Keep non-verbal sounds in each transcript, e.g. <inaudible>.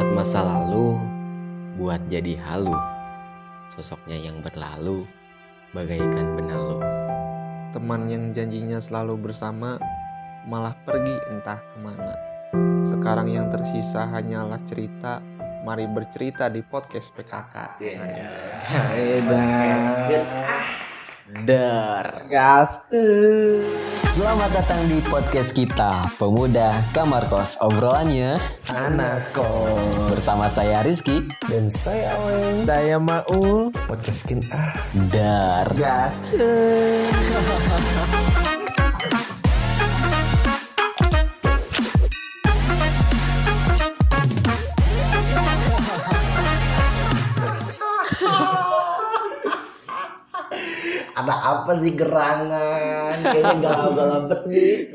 Ingat masa lalu, buat jadi halu. Sosoknya yang berlalu, bagaikan benalu. Teman yang janjinya selalu bersama, malah pergi entah ke mana. Sekarang yang tersisa hanyalah cerita. Mari bercerita di podcast PKK. Der. Gas. Selamat datang di podcast kita, Pemuda Kamar Kos. Obrolannya Anak kos. bersama saya Rizky. Dan saya Aweng. Saya Maul. Podcast skin ah. Dar. Gas. Ada apa sih gerangan? Kayaknya galau-galau bet nih.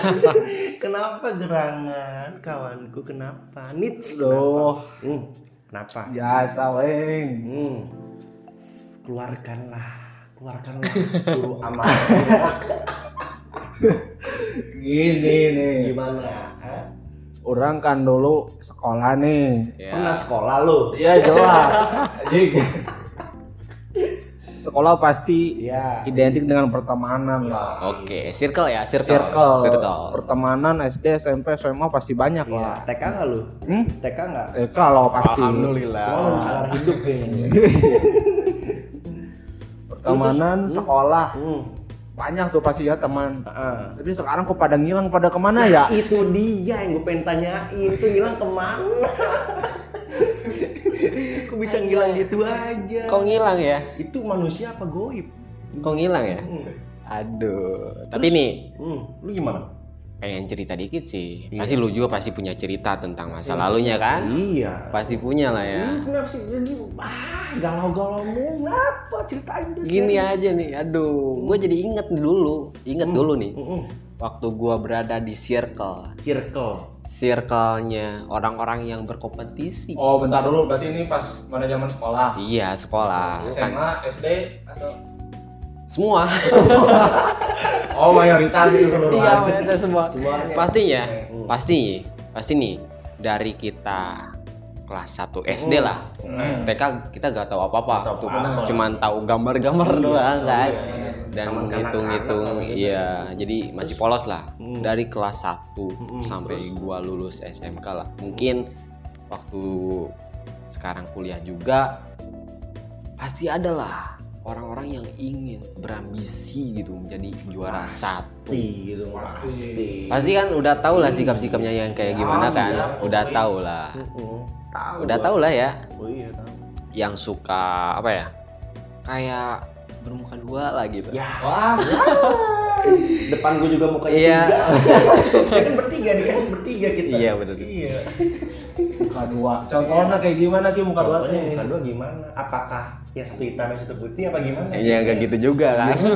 <laughs> kenapa gerangan? Kawanku kenapa? Nits Loh. kenapa? Hmm, kenapa? Biasa, Weng. Hmm. Keluarkanlah, keluarkanlah suruh amarah. <laughs> Gini nih. Gimana? Orang kan dulu sekolah nih. Pernah sekolah lu? Iya jelas. Jadi <laughs> sekolah pasti Iya. identik dengan pertemanan lah. Oke, circle ya, circle. Circle, Circle. pertemanan SD, SMP, SMA pasti banyak Iya. lah. TK nggak lu? Hmm? TK nggak? Eh kalau pasti. Alhamdulillah. Oh, salah hidup kayaknya. <laughs> Pertemanan, sekolah Hmm. banyak tuh pasti ya teman. Heeh. Tapi sekarang kok pada ngilang pada ke mana ya? Itu dia yang gue pengen tanyain. Itu ngilang ke mana? <laughs> Bisa ngilang gitu aja? Kok ngilang ya? Itu manusia apa goib? Kok ngilang ya? Hmm. Aduh. Tapi nih, Hmm, lu gimana? pengen cerita dikit sih. Pasti lu juga pasti punya cerita tentang masa lalunya kan? Iya. Pasti punya lah ya. Lu kenapa sih lagi ah galau-galau mulu kenapa ceritain deh Gini aja nih, aduh, gue jadi inget dulu, inget dulu nih, Heeh. Waktu gue berada di circle, circle circle-nya orang-orang yang berkompetisi. Oh bentar dulu, berarti ini pas pada zaman sekolah. Iya sekolah, kan SMA, SD, atau semua. <laughs> Oh mayoritas itu keluar. iya, mereka semua. Semuanya. Pastinya, pasti, pasti nih dari kita kelas 1 SD lah. Hmm. TK kita gak tahu apa-apa, tahu tuh apa-apa. cuman tahu gambar-gambar doang kan. iya. Dan kanak-kanak gitu. iya, jadi masih polos lah. Hmm. Dari kelas 1 sampai gua lulus SMK lah. Mungkin waktu sekarang kuliah juga pasti ada lah orang-orang yang ingin berambisi gitu menjadi juara satu. pasti gitu pasti Pasti kan udah tahu lah sikap-sikapnya yang kayak gimana kan. Udah tahu lah. Heeh. tahu Udah tahu lah ya. oh iya tahu Yang suka apa ya? Kayak bermuka dua lah gitu. ya Wah, depan gue juga mukanya Iya. tiga <laughs> ya kan bertiga nih kan bertiga kita Iya, bener. iya muka dua. Contohnya kayak gimana ki muka dua contohnya muka dua gimana apakah yang satu hitam yang satu putih apa gimana Iya gak gitu juga kan. itu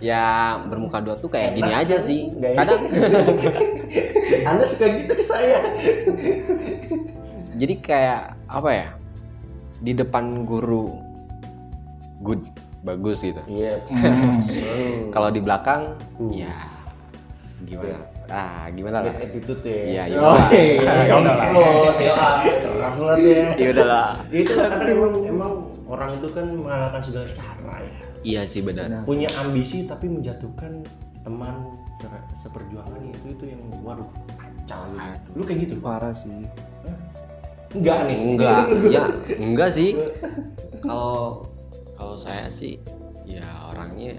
ya bermuka dua tuh kayak gini aja sih. Nggak enak. Kadang <laughs> anda suka gitu ke saya jadi kayak apa ya? Di depan guru good bagus gitu. iya <laughs> Kalau di belakang Uh. ya gimana? Ah, gimana lah? Attitude ya Iya, iya. <laughs> Oh iya, Ya udah lah. lah. keras banget ya Ya udahlah. itu kan emang emang orang itu kan mengalahkan segala cara ya Iya sih benar. punya ambisi tapi menjatuhkan teman se- seperjuangan itu itu yang waduh kacau lu kayak gitu Parah sih. enggak nih Enggak, <laughs> ya enggak sih. Kalau kalau saya sih ya orangnya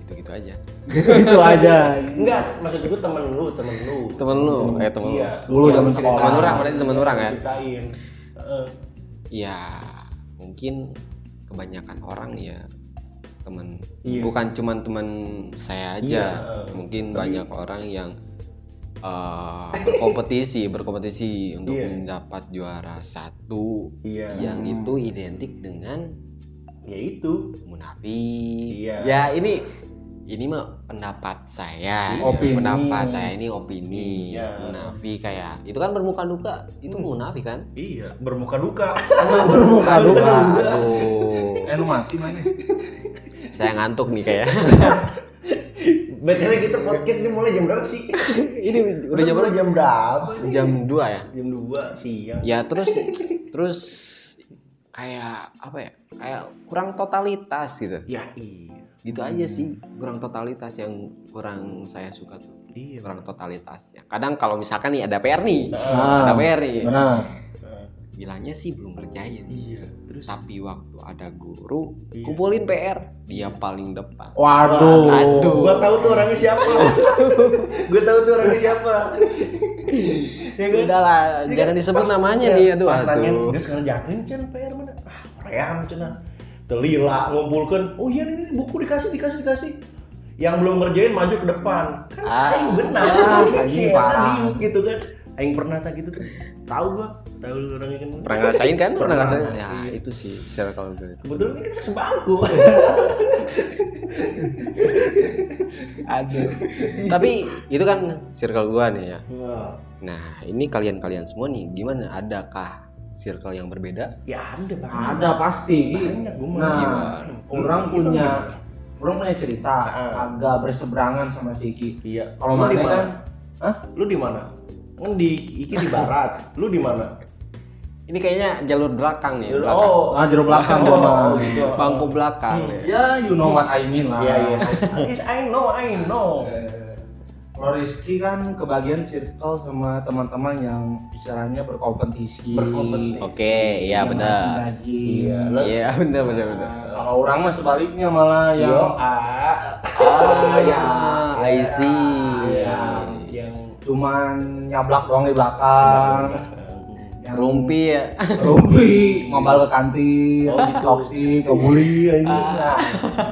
gitu-gitu aja. Itu aja. enggak maksud gue temen lu temen lu Temen lu, eh temen lu. iya Dulu Yang zaman cerita- sekolah. Temen orang, berarti temen orang ya? ceritain Heeh. Ya mungkin kebanyakan orang ya temen Iya. bukan cuman temen saya aja, Iya, mungkin tapi- banyak orang yang eh, berkompetisi, berkompetisi untuk Iya. mendapat juara satu, Iya. yang itu identik dengan ya itu munafik. Iya. Ya ini ini mah pendapat saya, ya. Opini. pendapat saya ini opini. Iya. Munafik kayak itu kan bermuka duka, itu munafik kan? iya bermuka duka Bermuka duka. Aduh, Eh lu mati mana? saya ngantuk nih kayak. <laughs> BTW kita podcast ini mulai jam berapa sih? <laughs> Ini udah jam berapa? jam berapa? ini? Jam 2 ya? Jam 2 siang. Ya terus terus kayak apa ya? Kayak kurang totalitas gitu. Ya iya. Gitu aja sih, kurang totalitas yang kurang saya suka tuh. Iya. Kurang totalitasnya. Kadang kalau misalkan nih ada PR nih, Ah, ada PR nih. Benar. Bilangnya sih belum kerjain. Iya. Terus Tapi waktu ada guru, kumpulin PR, dia paling depan. Waduh. Aduh. gua tahu tuh orangnya siapa. <laughs> gua tahu tuh orangnya siapa. ya kan? Udah lah, Iya jangan kan? disebut Pas- namanya iya, dia. Aduh, Pas nanya, aduh. dia sekarang jatuhin Cen PR mana? Ah, Korea cenah. Telila ngumpulkan. Oh iya ini buku dikasih dikasih dikasih. Yang belum ngerjain maju ke depan. Kan Ah. aing benar. <laughs> Ah, si eta diem gitu kan. Aing pernah tak gitu tuh. Tahu gua. Tahu lu orangnya kan. Pernah ngerasain kan? Pernah ngerasain? Ya, itu sih circle gue. Kebetulan ini kita sebangku. Aduh. Tapi itu kan circle gua nih ya. Nah, ini kalian-kalian semua nih gimana? Adakah circle yang berbeda? ya ada bang. Ada pasti. Banyak mah. Nah, Gimana? orang punya orang punya cerita Ah. agak berseberangan sama si Iki. Iya. Kalau Lu di mana mana? kan? Hah? Lu di mana? Kan di Iki di barat. Lu di mana? Ini kayaknya jalur belakang nih, belakang. Oh, Ah, jero belakang Oh, gua mah. gitu. Bangku belakang ya. Ya, you know what I mean lah. Iya iya. Yes, I know, I know. Kalau Rizky kan kebagian circle sama teman-teman yang istilahnya berkompetisi. Berkompetisi. Oke, iya Yang benar. Iya. Iya, benar benar benar. Nah, Kalau orang mah sebaliknya malah yang Yo, ah. Ah, ya. I see. Iya. Yang cuman nyablak doang di belakang. Yang Rumpi ya. rumpi, <laughs> ngobal ke kantin, Oh, gitu. toksik, ngebully ini. <laughs> Nah,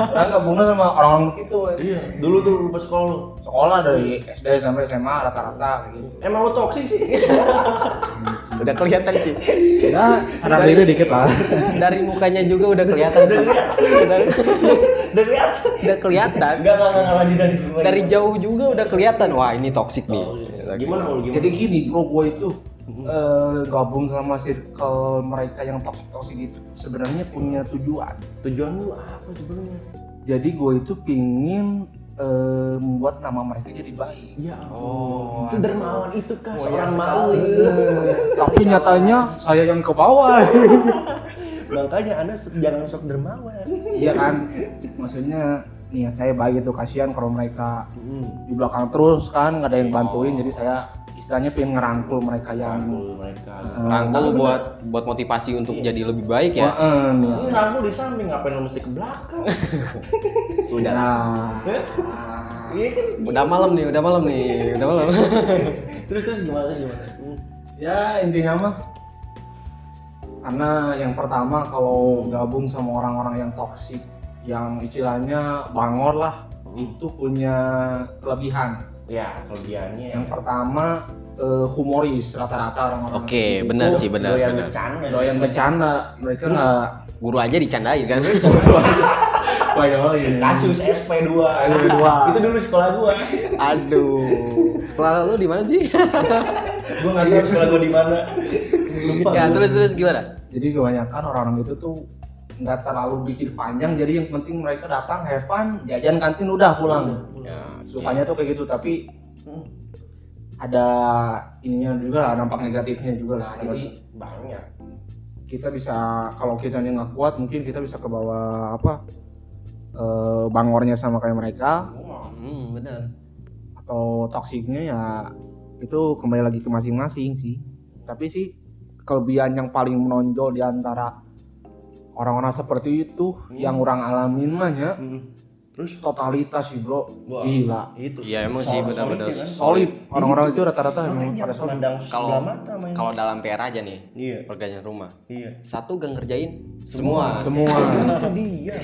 orang gabungnya sama orang-orang begitu. eh. Iya, dulu tuh lu pas sekolah lu. Sekolah dari SD sampai SMA rata-rata kayak gitu. Emang lu toksik sih? <laughs> Udah kelihatan sih. Ya, sadar diri dikit lah. Dari mukanya juga udah kelihatan. udah, Udah kelihatan. udah kelihatan. Enggak enggak enggak lanjut dari? Dari jauh juga udah kelihatan. Wah, ini toksik nih. Oh, iya. Gimana lu gimana? Jadi gini bro, gue itu eh, gabung sama circle mereka yang toksik-toksik itu sebenarnya punya tujuan. Tujuan lu apa sebenarnya? Jadi gue itu pingin eh, membuat nama mereka jadi baik. Ya, Oh, sedermawan itu kah Oh, seorang <laughs> iya maling? Eh, Tapi nyatanya saya yang ke bawah. <laughs> Makanya Anda jangan sok dermawan. iya kan? Maksudnya niat saya baik itu kasihan kalau mereka Hmm. di belakang terus kan nggak ada yang bantuin jadi saya istilahnya pengen ngerangkul mereka yang Rangkul mereka. Rangkul buat buat motivasi untuk jadi lebih baik ya. Waan, ya. Ini rangkul di samping ngapain lu mesti ke belakang? <laughs> Udah. Nah, <laughs> Iya kan? Udah malam nih, udah malam nih, udah malam. <laughs> Terus terus gimana gimana? Hmm. ya intinya mah karena yang pertama kalau gabung sama orang-orang yang toksik yang istilahnya bangor lah itu punya kelebihan Ya, kelebihannya yang pertama eh, humoris rata-rata orang-orang Oke, itu benar sih, benar, doyan benar. bercanda. doyan bercanda mereka nggak Guru aja dicandain kan. <laughs> bayoin Kasus SP2. SP2. Itu dulu sekolah gua. Aduh. Sekolah lu di mana sih? Gua enggak tahu sekolah gua di mana. Lupa. ya, gua. terus terus gimana? jadi kebanyakan orang-orang itu tuh nggak terlalu bikin panjang jadi yang penting mereka datang have fun jajan kantin udah pulang Ya, sukanya tuh kayak gitu tapi Hmm. Ada ininya juga lah dampak negatifnya juga lah jadi banyak. kita bisa kalau kita nggak kuat mungkin kita bisa ke bawah apa eh, bangornya sama kayak mereka Hmm, benar. atau toksiknya ya itu kembali lagi ke masing-masing sih tapi sih kelebihan yang paling menonjol di antara orang-orang seperti itu yang orang alamin mah ya Hmm. Terus totalitas sih bro Wah. gila itu. Iya, emang sih benar-benar kan? solid orang-orang itu rata-rata emang pada solid memandang Kalau kalau dalam PR aja nih, Iya. pergantian rumah. Iya. Satu gak ngerjain semua. semua itu dia.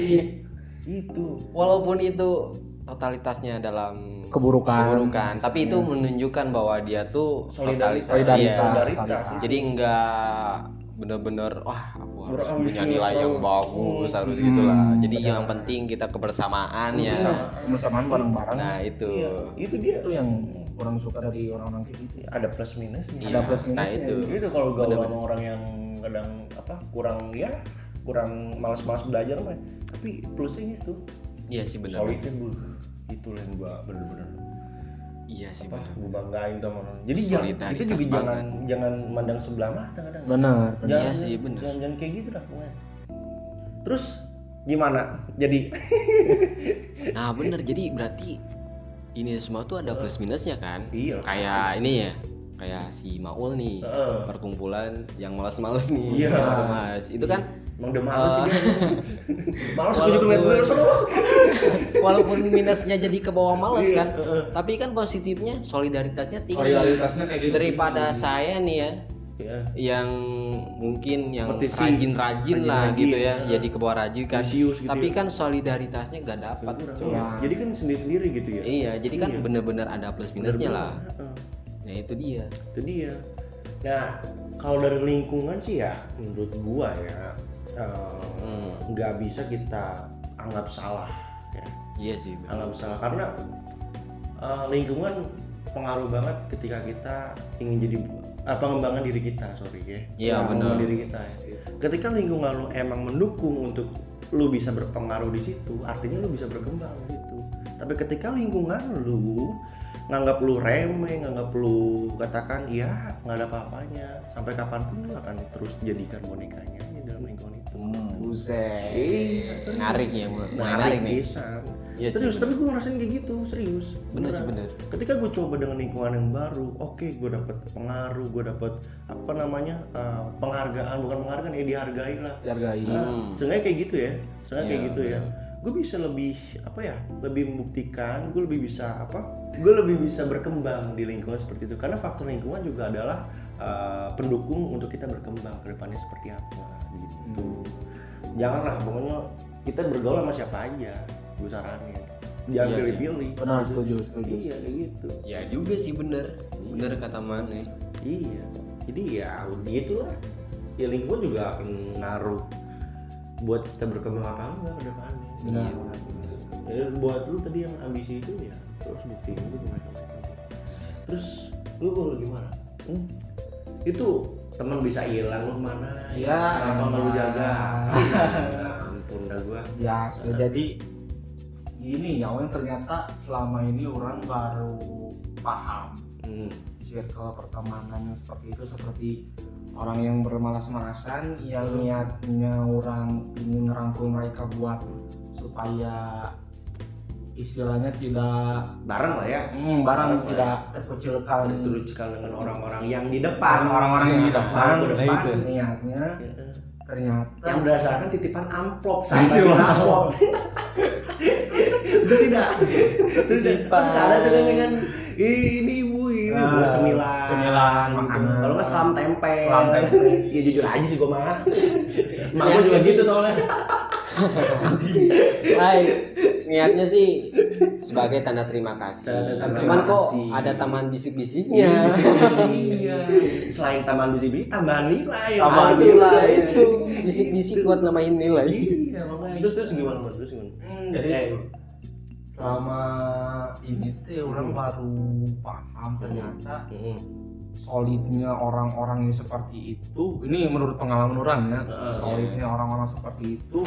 Itu. Walaupun itu totalitasnya dalam keburukan keburukan, tapi itu menunjukkan bahwa dia tuh Solidaritas. totalitas. Iya. Solidaritas. Jadi enggak bener-bener wah harus punya nilai yang bagus harus Hmm, gitulah. Jadi yang penting kita kebersamaan ya. kebersamaan bareng-bareng Nah, itu. Iya. Itu dia. itu yang orang suka dari orang-orang kayak gitu Ada plus minusnya. Iya, ada plus nah minusnya. itu. Itu kalau gaul sama orang yang kadang apa kurang ya kurang malas-malas belajar mah. Tapi plusnya gitu. Iya sih benar. Solidnya bu. itu yang gua bener-bener iya sih apa gue banggain tuh sama orang. Jadi jangan, kita juga jangan banget. jangan mandang sebelah mata kadang. benar benar. Jangan, Iya sih, bener. Jangan, jangan kayak gitu dah pokoknya. Terus gimana? Jadi <laughs> nah bener jadi berarti ini semua tuh ada plus minusnya kan Iya. kayak ini ya kayak si Maul nih Heeh. perkumpulan yang malas-males nih Iya. mas itu kan emang udah males sih dia. <laughs> Males gue juga ngeliat gue sono. <laughs> walaupun minusnya jadi ke bawah males Iya, kan tapi kan positifnya solidaritasnya tinggi Solidaritasnya kayak gitu. daripada saya nih ya Ya. yang mungkin yang rajin-rajin lah Rajin-rajin, gitu ya ya. jadi ke bawah rajin kan gitu tapi ya. kan solidaritasnya gak dapat. Iya. Jadi kan sendiri-sendiri gitu ya. iya jadi kan bener-bener ada plus minusnya lah Heeh. nah itu dia itu dia nah kalau dari lingkungan sih ya menurut gua ya eh, nggak bisa kita anggap salah ya iya sih bener. anggap salah karena eh, lingkungan pengaruh banget ketika kita ingin jadi apa pengembangan diri kita sorry ya Iya, Pengembangan bener. diri kita ya. ketika lingkungan lu emang mendukung untuk lu bisa berpengaruh di situ artinya lu bisa berkembang gitu tapi ketika lingkungan lu nganggap lu remeh nganggap lu katakan ya nggak ada apa-apanya sampai kapan pun lu akan terus jadikan bonekanya aja dalam lingkungan itu Buset. Iya, serius. menarik ya menarik nih pisan. Iya sih, serius, tapi gue ngerasain kayak gitu, serius. Bener sih, Beneran. bener. Ketika gue coba dengan lingkungan yang baru, oke, gue dapet pengaruh, gue dapet apa namanya uh, penghargaan, bukan penghargaan ya dihargai lah. Dihargai. Nah, seenggaknya kayak gitu ya, seenggaknya kayak Iya, gitu ya. Gue bisa lebih apa ya, lebih membuktikan, gue lebih bisa apa? Gue lebih bisa berkembang di lingkungan seperti itu. Karena faktor lingkungan juga adalah uh, pendukung untuk kita berkembang ke depannya seperti apa gitu. Janganlah pokoknya kita bergaul sama siapa aja, gue saranin. Jangan Iya pilih-pilih. Benar setuju setuju. Iya kayak gitu. ya juga sih bener bener kata mana Iya. Jadi ya gitulah. Ya lingkungan juga akan ngaruh buat kita berkembang apa enggak ke depannya. Benar. Ya, buat lu tadi yang ambisi itu ya terus buktiin itu ke mereka. Terus lu kalau gimana? Hmm? Itu teman bisa hilang lu ke mana? Iya, Apa nggak lu jaga? Ya <laughs> ampun dah gua. Ya, so, jadi gini ya, orang ternyata selama ini orang baru paham Hmm. circle pertemanan yang seperti itu seperti orang yang bermalas-malasan yang Hmm. niatnya orang ingin ngerangkul mereka buat supaya istilahnya tidak Bareng lah ya. barang Bareng lah tidak terkucilkan Tertujukan dengan orang-orang yang di depan. orang-orang yang di depan nah depan. itu niatnya Ya. ternyata yang berdasarkan titipan amplop sampai Iya. amplop itu tidak itu tidak terus ada kan dengan ini ibu ini Nah, buat cemilan cemilan, gitu. kalau nggak selam tempe Selam tempe. <laughs> ya jujur aja sih gua mah <laughs> mak gua juga gitu soalnya Hai, niatnya sih sebagai tanda terima kasih. Tanda terima Cuman kok kasih. ada taman bisik-bisiknya. iya selain taman bisi-bisi tambahan nilai tuh? nilai itu bisik-bisik buat namain nilai. iya makanya terus terus gimana Mas? terus gimana Hmm, jadi Eh, selama ini tuh orang baru paham ternyata mm, solidnya orang-orang yang seperti itu ini menurut pengalaman orang ya Heeh. solidnya orang-orang seperti itu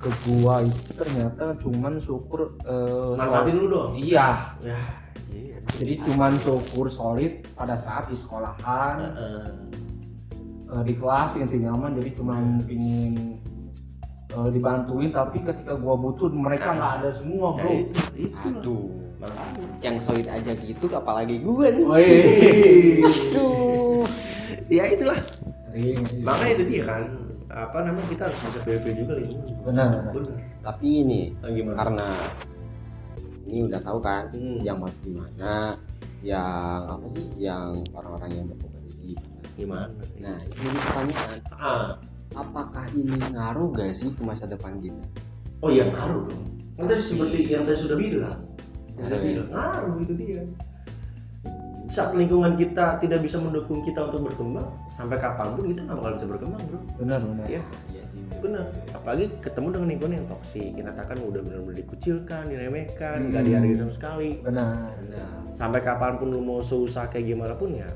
ke gua itu ternyata cuman syukur eh, manfaatin lu dong? Iya. Ya. Iya jadi cuman syukur solid pada saat di sekolahan Heeh. eh, di kelas yang nyaman jadi cuman pingin eh, dibantuin tapi ketika gua butuh mereka nggak ada semua ya bro. itu itu Aduh. Yang solid aja gitu apalagi gue nih. Wih. Aduh. ya itulah Sering. makanya itu dia kan apa namanya kita harus bisa pilih-pilih juga lingkungan benar bener Tapi ini Nah, gimana karena ini udah tahu kan Hmm. yang mas gimana, yang apa sih, yang orang-orang yang berkompetisi. gimana Nah, ini jadi pertanyaan, ah apakah ini ngaruh gak sih ke masa depan kita? oh iya ngaruh dong kan tadi seperti yang tadi sudah bilang yang saya Ngaruh ya? bilang ngaruh itu dia. Saat lingkungan kita tidak bisa mendukung kita untuk berkembang sampai kapan pun kita nggak bakal bisa berkembang bro. Benar benar. Ya Iya sih. benar. Apalagi ketemu dengan lingkungan yang toksik. Yang katakan udah benar-benar dikucilkan diremehkan Hmm. nggak dihargai sama sekali. Benar. Nah, sampai kapan pun lu mau susah kayak gimana pun ya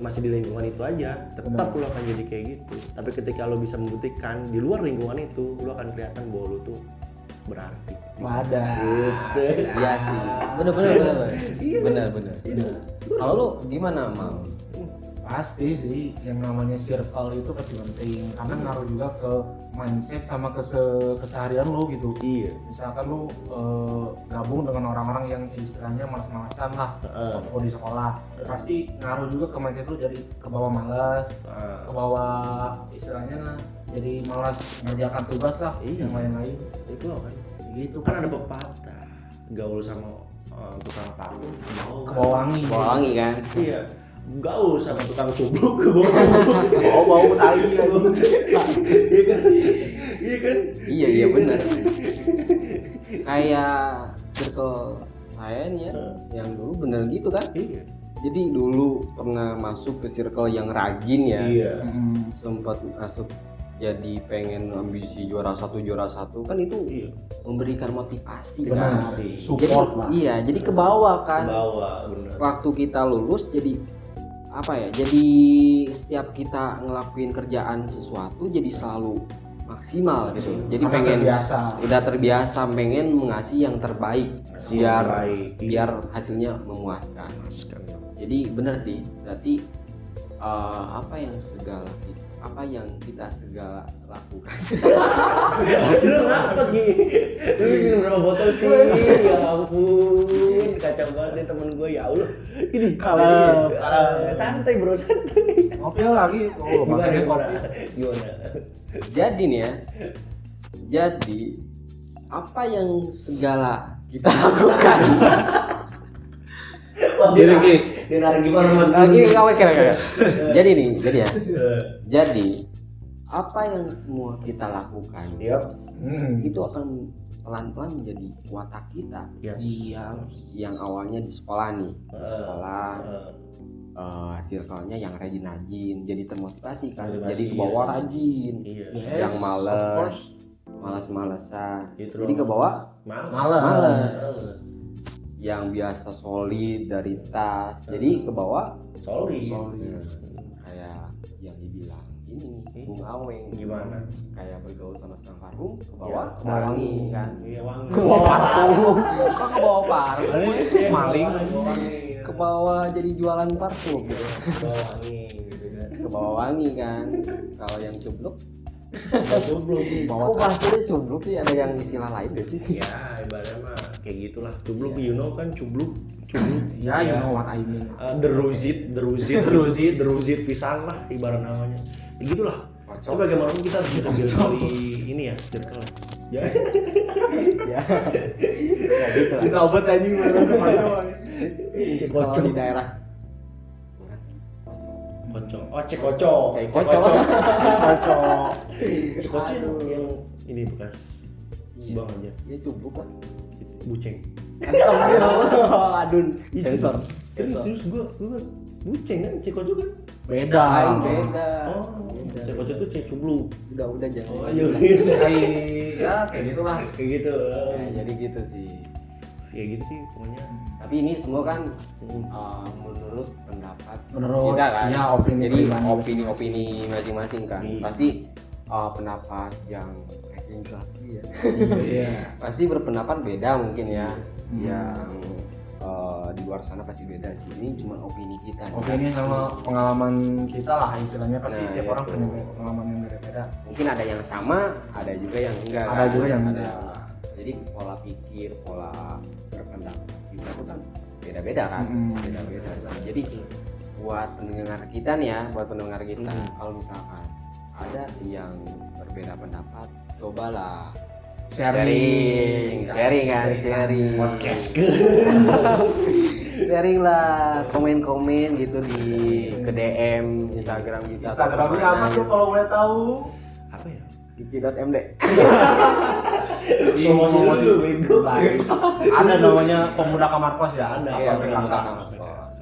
masih di lingkungan itu aja. Tetap Benar. lu akan jadi kayak gitu. Tapi ketika lu bisa membuktikan di luar lingkungan itu lu akan kelihatan bahwa lu tuh berarti Wadah. gitu Iya sih. Bener bener bener bener. Iya. Bener bener. Kalau lu gimana mam? Pasti sih yang namanya circle itu pasti penting karena ngaruh juga ke mindset sama ke se- keseharian lu gitu. iya Misalkan lu eh, gabung dengan orang-orang yang istilahnya malas-malasan lah waktu di sekolah, pasti ngaruh juga ke mindset lu jadi ke bawah malas, Ah, ke bawah istilahnya jadi malas mengerjakan tugas lah Iya. yang lain-lain. itu kan Gitu kan ada pepatah gaul sama uh, tukang parfum gaul ke bawah wangi. Bawa wangi kan? iya gaul sama tukang cubluk <laughs> ke bawah cubluk Oh bau tai iya kan iya kan Iya iya bener. Kayak circle saya nih ya, yang dulu bener gitu kan? iya Jadi dulu pernah masuk ke circle yang rajin ya. iya. Sempat masuk jadi pengen ambisi juara satu juara satu kan itu iya memberikan motivasi Benar. kan. Motivasi. Jadi Support lah. iya jadi ke bawah ke kan. bawah bener Waktu kita lulus jadi apa ya? Jadi setiap kita ngelakuin kerjaan sesuatu jadi selalu maksimal gitu. Jadi Karena pengen terbiasa. udah terbiasa pengen mengasih yang terbaik Ngasih biar yang terbaik. biar hasilnya memuaskan. Maskan. Jadi benar sih, berarti eh, apa yang segala apa yang kita segala lakukan. lu ngapa Gi? lu minum berapa botol sih. ya ampun. Kacau banget nih temen gue ya Allah. Ini Kalem, Ah, santai bro santai. Ngopi lagi. Oh, gimana pakai gimana? Gimana? Jadi nih ya, jadi apa yang segala kita lakukan? Gini, Gimana man Ah, gini kawan kira-kira. <laughs> Jadi nih, jadi ya, Eh, <laughs> jadi apa yang semua kita lakukan Yap. Hmm. itu akan pelan-pelan menjadi watak kita Yap. Iya. yang awalnya di sekolah nih di Eh, sekolah eh, eh circle-nya yang rajin-rajin jadi termotivasi kan Motivasi, jadi ke bawah iya. rajin Iya. Yes, yang males malas-malesan Gitu jadi ke bawah Malas. Malas. Yang biasa solidaritas jadi ke bawah Solid. Hmm, kayak yang dibilang ini nih Bung Aweng Gimana? kayak bergaul sama tukang parfum ke Iya, bawah bawah wangi. wangi kan Iya wangi. ke bawah parfum kok ke bawah parfum Iya, Maling. ke bawah jadi jualan parfum gitu Ke bawah wangi gitu kan. ke bawah wangi kan kalau yang Cubluk. Kok bahasanya cubluk sih ada yang istilah lain gak sih Ya, ibaratnya mah kayak gitulah. Cubluk, you know kan cubluk. Cubluk. Ya, you know what I mean. Uh, deruzit, deruzit, deruzit, deruzit pisang lah ibarat namanya. Ya gitulah. Tapi bagaimanapun kita harus bisa circle ini ya, circle. Ya. ya <laughs> ya gitu lah Kita obat aja mana kalau di daerah Koco. Oh, cek koco. Cek Cek koco. Kocok. <laughs> Cek koco yang, yang ini bekas iya bang aja. ya cubluk kan Buceng. <laughs> Adun sensor Serius, serius gua, gua kan buceng kan, cek koco kan. Beda. lain beda Oh, cek koco itu cek cubluk. udah udah jangan Oh, iya. Kayak ya kayak <laughs> gitulah. Kayak gitu. Ya, jadi gitu sih Ya gitu sih pokoknya. tapi ini semua kan Hmm. uh, menurut pendapat Menurut kita kan ya opini jadi opini opini masing-masing kan Iya. pasti uh, pendapat yang ya Iya. <laughs> pasti berpendapat beda mungkin ya Hmm. yang uh, di luar sana pasti beda sih ini cuma opini kita nih. Oke ini sama pengalaman kita lah istilahnya pasti Nah, tiap iya orang punya pengalaman yang beda-beda. mungkin ada yang sama ada juga yang enggak Ada kan? juga yang Ada. enggak. jadi pola pikir pola berpendapat kita tuh kan beda-beda kan Mm-mm. beda-beda jadi buat pendengar kita nih ya buat pendengar kita Mm. kalau misalkan ada yang berbeda pendapat cobalah Sharing. sharing kan sharing Podcast ke. <laughs> sharing lah komen-komen gitu di ke DM Instagram kita Instagramnya apa tuh kalau boleh tahu? Apa ya? <laughs> Kiki.md Promosi dulu, bego. Ada namanya pemuda kamar kos ya. Ada, Iya, pemuda kamar kos.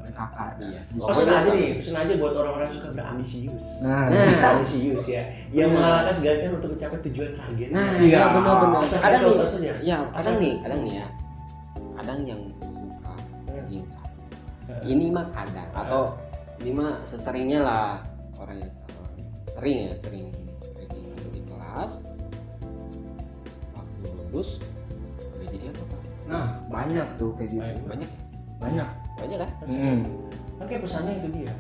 PKK. iya Pesen aja nih, pesen aja buat orang-orang yang suka berambisius. Nah, Nah. ambisius ya, yang Benar. mengalahkan segala cara untuk mencapai tujuan target. Nah, Siap. iya benar-benar. Kadang nih, ya kadang nih, kadang nih ya. Kadang yang suka ranking satu. Ini mah kadang atau ini mah seseringnya lah orang yang sering ya sering di kelas waktu lulus jadi apa pak nah banyak tuh kayak gitu Banyak. banyak banyak banyak kan Hmm. Kan kayak pesannya itu dia.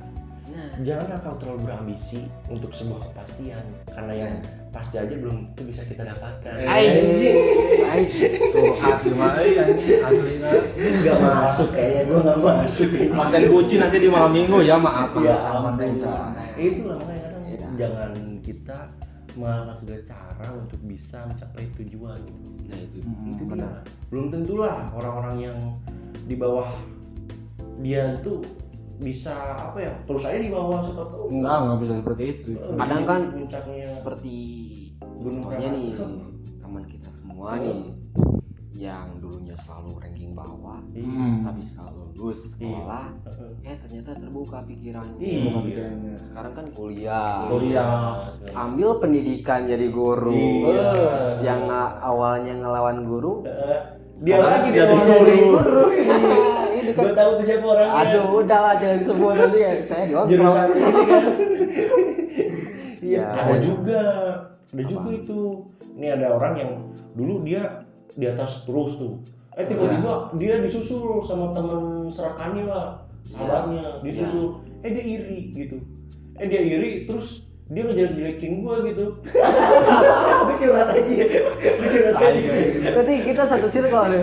nah Janganlah kau terlalu berambisi untuk sebuah kepastian karena yang pasti aja belum itu bisa kita dapatkan. Eh. Ais, ais. curhat gimana ya ini aslinya Gak masuk kayaknya gue gak masuk. konten kuci nanti di malam minggu ya maaf Ya. Desa. Itu lah makanya kadang Iya. jangan kita melakukan segala cara untuk bisa mencapai tujuan. nah itu Hmm, itu benar. dia. Belum tentulah orang-orang yang di bawah dia tuh bisa apa ya terus aja di bawah siapa tahu enggak enggak bisa seperti itu Eh, Kadang kan puncaknya seperti Gunung contohnya nih teman kita semua nih yang dulunya selalu ranking bawah Hmm. tapi selalu lulus sekolah eh ternyata terbuka pikirannya Iya. Pikirannya. sekarang kan kuliah Kuliah. ambil pendidikan jadi guru Iya. yang awalnya ngelawan guru dia lagi dia guru. guru Nah, <laughs> itu kan gue tahu tuh siapa orangnya aduh udahlah jangan disebut nanti ya saya jurusan diontrol ini kan Iya. ada juga ada juga itu ini ada orang yang dulu dia di atas terus tuh. Eh tiba-tiba dia disusul sama teman serakannya lah sahabatnya disusul. Eh dia iri gitu. Eh dia iri terus dia ngejelek-jelekin gua gitu. <laughs> Gue curhat aja. Gue curhat aja. nanti kita satu circle nih.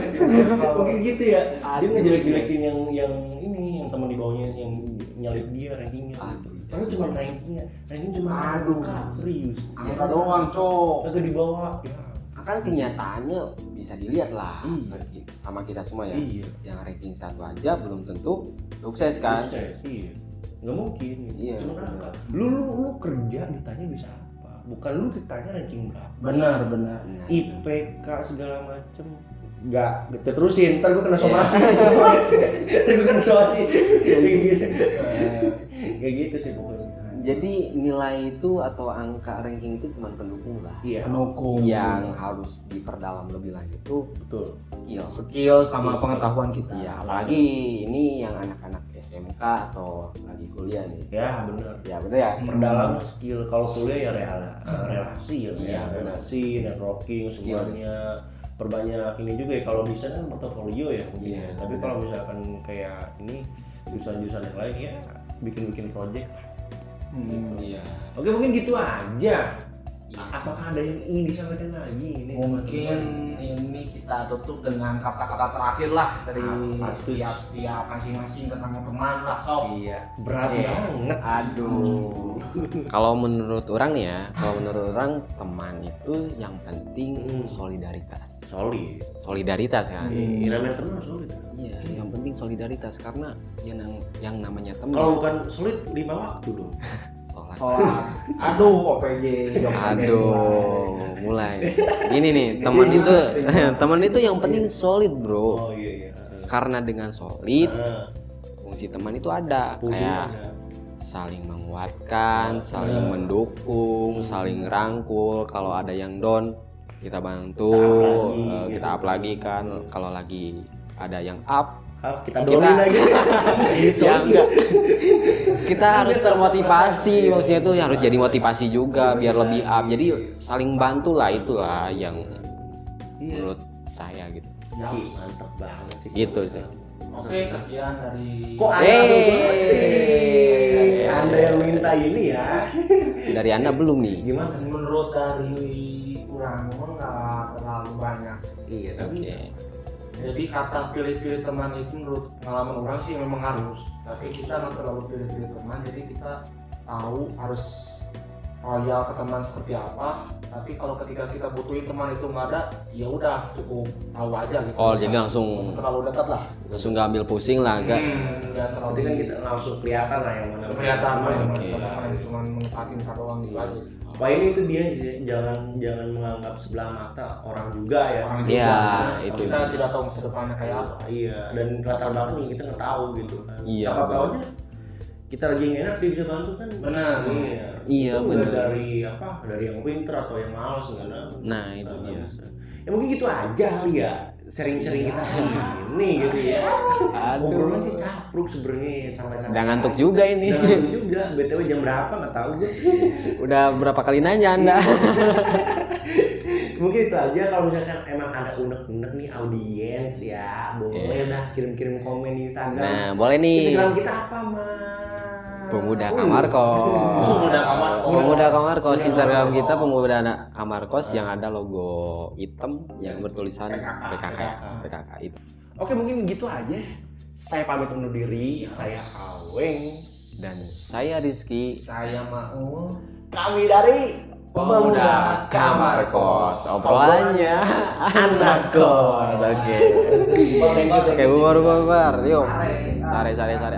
Mungkin gitu ya. Dia Aduh. ngejelek-jelekin yang yang ini yang teman di bawahnya yang nyalip dia rankingnya Aduh, iya. Padahal cuma rankingnya. Ranking cuma Aduh. serius. Angka doang cok. Kagak dibawa. Ya kan kenyataannya bisa dilihat lah Iya. sama kita semua ya. Iya. yang ranking satu aja belum tentu sukses kan? Sukses, iya. Nggak mungkin. Gitu. Iya, cuma angka. Lu, lu lu kerja ditanya bisa apa? Bukan lu ditanya ranking berapa. Benar benar. Nah, IPK segala macem. Nggak kita terusin ntar gue kena somasi. <laughs> Ntar gue kena somasi. Kayak gitu. Kayak gitu sih pokoknya jadi nilai itu atau angka ranking itu cuma pendukung lah iya pendukung yang harus diperdalam lebih lanjut tuh betul skill skill sama pengetahuan kita Iya, apalagi ini yang anak-anak SMK atau lagi kuliah nih. ya bener Ya bener ya. perdalam skill kalau kuliah ya rela, relasi ya, Iya, ya, benar. relasi networking Skill. semuanya perbanyak ini juga ya kalau bisa kan portofolio ya mungkin Iya, ya. tapi benar. kalau misalkan kayak ini jurusan-jurusan yang lain ya bikin-bikin project Hmm. Iya. oke mungkin gitu aja Iya. apakah ada yang ingin disampaikan lagi ini mungkin ini kita tutup dengan kata-kata terakhir lah dari tuh? setiap setiap masing-masing tentang teman lah sob iya berat Iya. banget Aduh. <laughs> kalau menurut orang nih ya, kalau menurut orang teman itu yang penting Hmm. solidaritas. solid Solidaritas kan. hmm. irama terus solid Iya, yang penting solidaritas karena yang yang namanya teman kalau bukan solid lima waktu dong <laughs> sholat. sholat <laughs> aduh OPJ Aduh, mulai. Gini nih, teman itu <laughs> teman itu yang penting solid, Bro. oh iya iya Karena dengan solid fungsi teman itu ada kayak ada saling menguatkan, saling mendukung, saling rangkul. Kalau ada yang down, kita bantu, Kita up lagi, eh, gitu. kita up lagi kan. Kalau lagi ada yang up, Kita Kita- doain lagi <laughs> ya enggak. kita harus termotivasi, maksudnya itu harus jadi motivasi juga biar lebih up. Jadi saling bantu lah itulah yang Iya. menurut saya gitu. Ih, mantep banget sih Gitu sih. oke sekian dari kok anda sih? anda yang minta ini ya <laughs> Dari anda belum nih? gimana menurut dari kurang nggak terlalu banyak iya tapi Oke. Jadi kata pilih-pilih teman itu menurut pengalaman orang sih memang harus. Tapi kita nggak terlalu pilih-pilih teman jadi kita tahu harus loyal ke teman seperti apa tapi kalau ketika kita butuhin teman itu nggak ada ya udah cukup tahu aja gitu Oh, jadi langsung terlalu dekat lah langsung nggak ambil pusing lah, enggak? hmm, nggak terlalu kan kita langsung kelihatan lah yang mana kelihatan mana mana yang yang cuma kita doang gitu aja sih. Wah ini itu dia sih, jangan jangan menganggap sebelah mata orang juga ya. Orang Iya, itu. kita tidak tahu masa depannya kayak apa Iya, dan latar belakang kita nggak tahu gitu kan. Iya, Siapa tahu aja kita lagi yang enak dia bisa bantu kan. Benar. Iya. Iya, itu nggak benar. dari apa? Dari yang pinter atau yang malas nggak ada. Nah, itu Nggak dia. bisa. Ya mungkin gitu aja kali ya. Sering-sering kita hari ini gitu ya. Aduh. Obrolan sih capruk sebenarnya sampai-sampai. Udah ngantuk juga ini. Udah ngantuk juga. BTW jam berapa nggak tahu gue. <laughs> Udah berapa kali nanya Anda? <laughs> mungkin itu aja kalau misalkan emang ada unek-unek nih audiens ya boleh Iya. dah kirim-kirim komen di Instagram Nah, boleh nih. Instagram kita apa mas Pemuda kamar kos. Pemuda kamar kos. Pemuda kamar kos. Pemuda Instagram kita pemuda anak kamar kos yang ada logo hitam yang bertulisan PKK. PKK. Itu. Oke mungkin gitu aja saya pamit undur diri saya Aweng Dan saya Rizky. Saya mau kami dari Pemuda kamar kos. Obrolannya anak kos Oke. Oke, bubar bubar. Yuk. Sare sare sare.